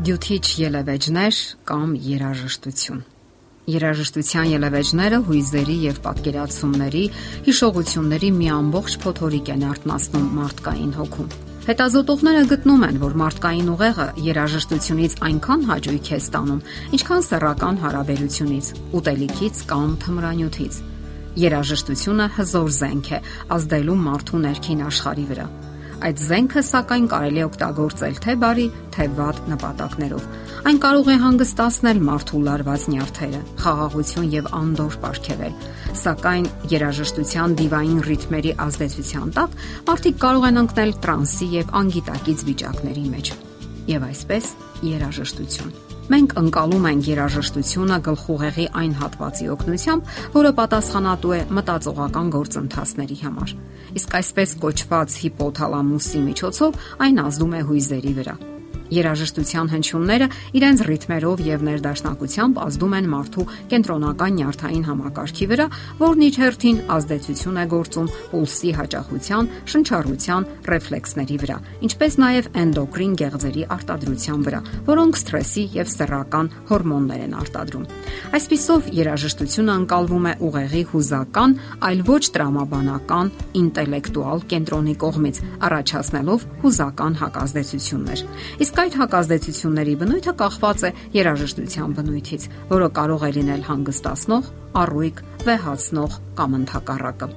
Դյութիչ ելևէջներ կամ երաժշտություն Երաժշտության ելևէջները հույզերի եւ պատկերացումների, հիշողությունների մի ամբողջ փոթորիկ են արտնասնում մարդկային հոգում։ Հետազոտողները գտնում են, որ մարդկային ուղեղը երաժշտությունից այնքան հաճույք է ստանում, ինչքան սեռական հարաբերությունից, ուտելիքից կամ թմրանյութից։ Երաժշտությունը հզոր զենք է ազդելու մարդու ներքին աշխարհի վրա Այդ զենքը սակայն կարելի է օգտագործել թե բարի, թե վատ նպատակներով։ Այն կարող է հանգստացնել մարդու լարված նյարդերը, խաղաղություն եւ անդոր ապարգևել։ Սակայն երաժշտության դիվային ռիթմերի ազդեցության տակ մարդիկ կարող են ընկնել տրանսի եւ անգիտակից վիճակների մեջ։ Եվ այսպես երաժշտություն Մենք ընկալում ենք երաժշտությունը գլխուղեղի այն հատվածի օգնությամբ, որը պատասխանատու է մտածողական գործընթացների համար։ Իսկ այսպես կոչված հիպոթալամուսի միջոցով այն ազդում է հույզերի վրա։ Երաժշտության հնչյունները իրենց ռիթմերով եւ ներդաշնակությամբ ազդում են մարդու կենտրոնական նյարդային համակարգի վրա, որն իր հերթին ազդեցություն է գործում պուլսի հաճախության, շնչառության, ռեֆլեքսների վրա, ինչպես նաեւ էնդոկրին գեղձերի արտադրության վրա, որոնք սթրեսի եւ սեռական հորմոններ են արտադրում։ Այսպիսով երաժշտությունը անցալվում է ուղեղի հուզական, այլ ոչ տրամաբանական, ինտելեկտուալ կենտրոնի կողմից, առաջացնելով հուզական հակազդեցություններ։ Իսկ այդ հակազդեցությունների բնույթը կախված է երաժշտության բնույթից, որը կարող է լինել հանգստացնող, առույգ, վեհացնող կամ ընդհակառակը։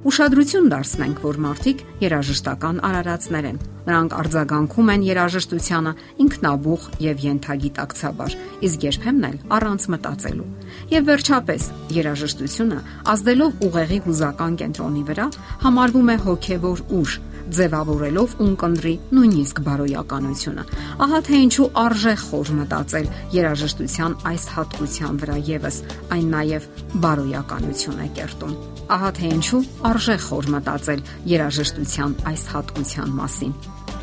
Ուշադրություն դարձնենք, որ մարդիկ երաժշտական արարածներ են։ Նրանք արձագանքում են երաժշտությանը ինքնաբուխ եւ յենթագիտակցաբար, իսկ երբեմն էլ առանց մտածելու։ Եվ վերջապես, երաժշտությունը ազդելով ուղեղի հուզական կենտրոնի վրա համարվում է հոգեվոր ուժ, ձևավորելով ունկնդրի նույնիսկ բարոյականությունը։ Ահա թե ինչու արժե խոր մտածել երաժշտության այս հատկության վրա եւս, այն նաև բարոյականություն է կերտում։ Ահա թե ինչու արժե խոր մտածել երաժշտության այս հատկության մասին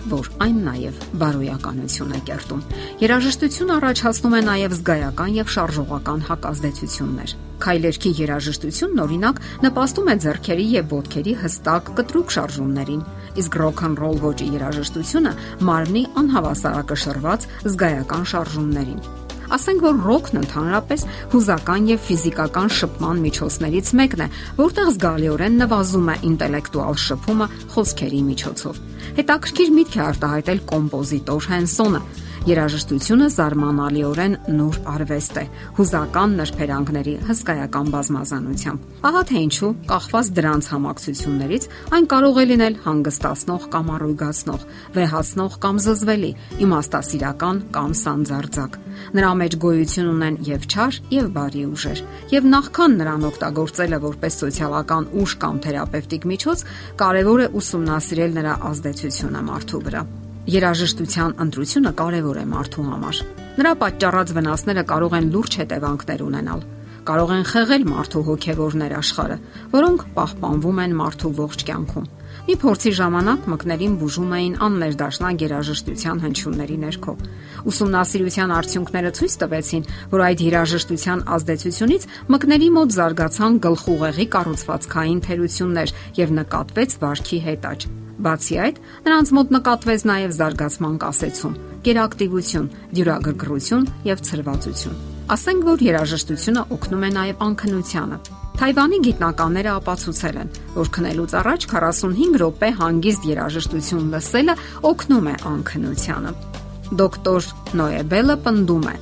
որ այն նաև բարոյականություն է կերտում։ Երաժշտությունը առաջացնում է նաև զգայական եւ շարժողական հակազդեցություններ։ Քայլերքի երաժշտությունն օրինակ նպաստում է ձեռքերի եւ ոտքերի հստակ կտրուկ շարժումներին, իսկ ռոք ն ռոլ ոճի երաժշտությունը մարմնի անհավասարակշռված զգայական շարժումներին։ Ասենք որ ռոքն ընդհանրապես հուզական եւ ֆիզիկական շփման միջոցներից մեկն է, որտեղ զգալիորեն նվազում է ինտելեկտուալ շփումը խոսքերի միջոցով։ Հետաքրքիր միտք է արտահայտել կոմպոզիտոր Հենսոնը, Երաժշտությունը զարմանալիորեն նոր արվեստ է, հուզական նրբերանգների հսկայական բազմազանությամբ։ Ահա թե ինչու, կախված դրանց համակցություններից, այն կարող է լինել հանգստացնող կամ առույգացնող, վեհացնող կամ զզվելի, իմաստասիրական կամ սանձարձակ։ Նրա մեջ գոյություն ունեն եւ չար, եւ բարի ուժեր։ Եվ նախքան նրան օգտագործելը որպես սոցիալական ուժ կամ թերապևտիկ միջոց, կարևոր է ուսումնասիրել նրա ազդեցությունը մարդու վրա։ Երաժշտության ընտրությունը կարևոր է մարդու համար։ Նրա պատճառած վնասները կարող են լուրջ հետևանքներ ունենալ։ Կարող են խեղել մարդու հոգևոր ներաշխարը, որոնք պահպանվում են մարդու ողջ կյանքում։ Մի փորձի ժամանակ մկներին բուժում էին աններդաշնակ երաժշտության հնչյունների ներքո։ Ուսումնասիրության արդյունքները ցույց տվեցին, որ այդ երաժշտության ազդեցությունից մկների մոտ զարգացան գլխուղեղի կառուցվածքային թերություններ եւ նկատվեց վարքի հետաճ։ Բացի այդ, նրանց մոտ նկատվեց նաև զարգացման կասեցում, կերակտիվություն, դյուրագրգռություն եւ ցրվածություն։ Ասենք որ երաժշտությունը օգնում է նաև անքնությանը։ Թայվանի գիտնականները ապացուցել են, որ քնելուց առաջ 45 րոպե հանգիստ երաժշտություն լսելը օգնում է անքնությանը։ Դոկտոր Նոեբելը պնդում է,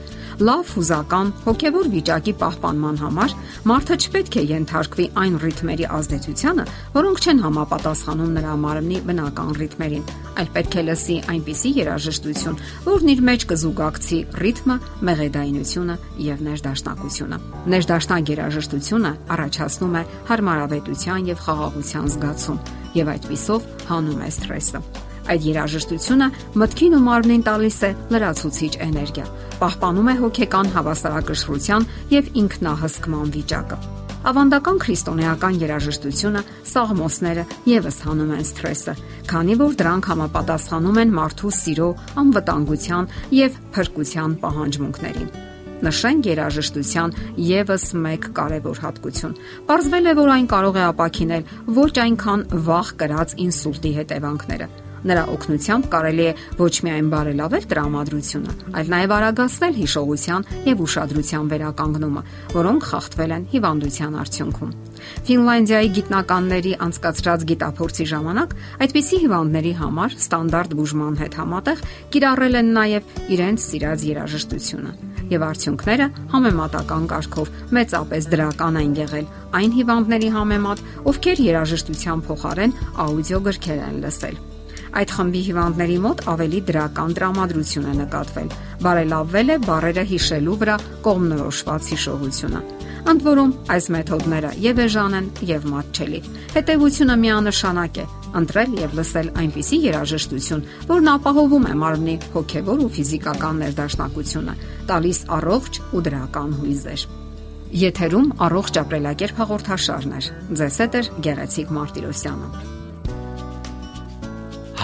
լավ հուզական հոգևոր վիճակի պահպանման համար մարդը չպետք է ենթարկվի այն ռիթմերի ազդեցությանը, որոնք չեն համապատասխանում նրա մարմնի բնական ռիթմերին, այլ պետք է լսի այնպիսի երաժշտություն, որն իր մեջ կզուգակցի ռիթմը, մեղեդայնությունը եւ ներդաշնակությունը։ Ներդաշնակ երաժշտությունը առաջացնում է հարմարավետության եւ խաղաղության զգացում եւ այդпիսով հանում է սթրեսը։ Այդ երաժշտությունը մտքին ու մարմնին տալիս է լրացուցիչ էներգիա, պահպանում է հոգեկան հավասարակշռության եւ ինքնահսկման վիճակը։ Ավանդական քրիստոնեական երաժշտությունը սաղմոսները եւս հանում են սթրեսը, քանի որ դրանք համապատասխանում են մարդու սիրո, անվտանգության եւ փրկության պահանջմունքներին նշենք երաժշտության եւս մեկ կարևոր հատկություն։ Պարզվել է, որ այն կարող է ապակինել ոչ այնքան վաղ կրած ինսուլտի հետևանքները, Նրա օգնությամբ կարելի է ոչ միայն բարելավել տրամադրությունը, այլ նաև արագացնել հիշողության եւ ուշադրության վերականգնումը, որոնք խախտվել են հիվանդության արդյունքում։ Ֆինլանդիայի գիտնականների անցկացրած գիտափորձի ժամանակ այդպիսի հիվանդների համար ստանդարտ բուժման հետ համատեղ կիրառել են նաև իրենց սիրած երաժշտությունը եւ արդյունքները համեմատական կարգով մեծապես դրական են եղել այն հիվանդների համեմատ, ովքեր երաժշտության փոխարեն աուդիո գրքեր են լսել։ Այդ խմբի հիվանդների մոտ ավելի դրական տրամադրություն է նկատվել։ Բարելավվել է բարերը հիշելու վրա կողմնորոշված հիշողությունը։ Ընդ որում, այս մեթոդները եւ էժան են եւ մատչելի։ Հետևությունը միանշանակ է՝ ընտրել եւ լսել այնպիսի երաժշտություն, որն ապահովում է մարմնի հոգեվոր ու ֆիզիկական ներդաշնակությունը, տալիս առողջ ու դրական հույզեր։ Եթերում առողջ ապրելակերպ հաղորդաշարն է։ Ձեզ հետ է Գեղեցիկ Մարտիրոսյանը։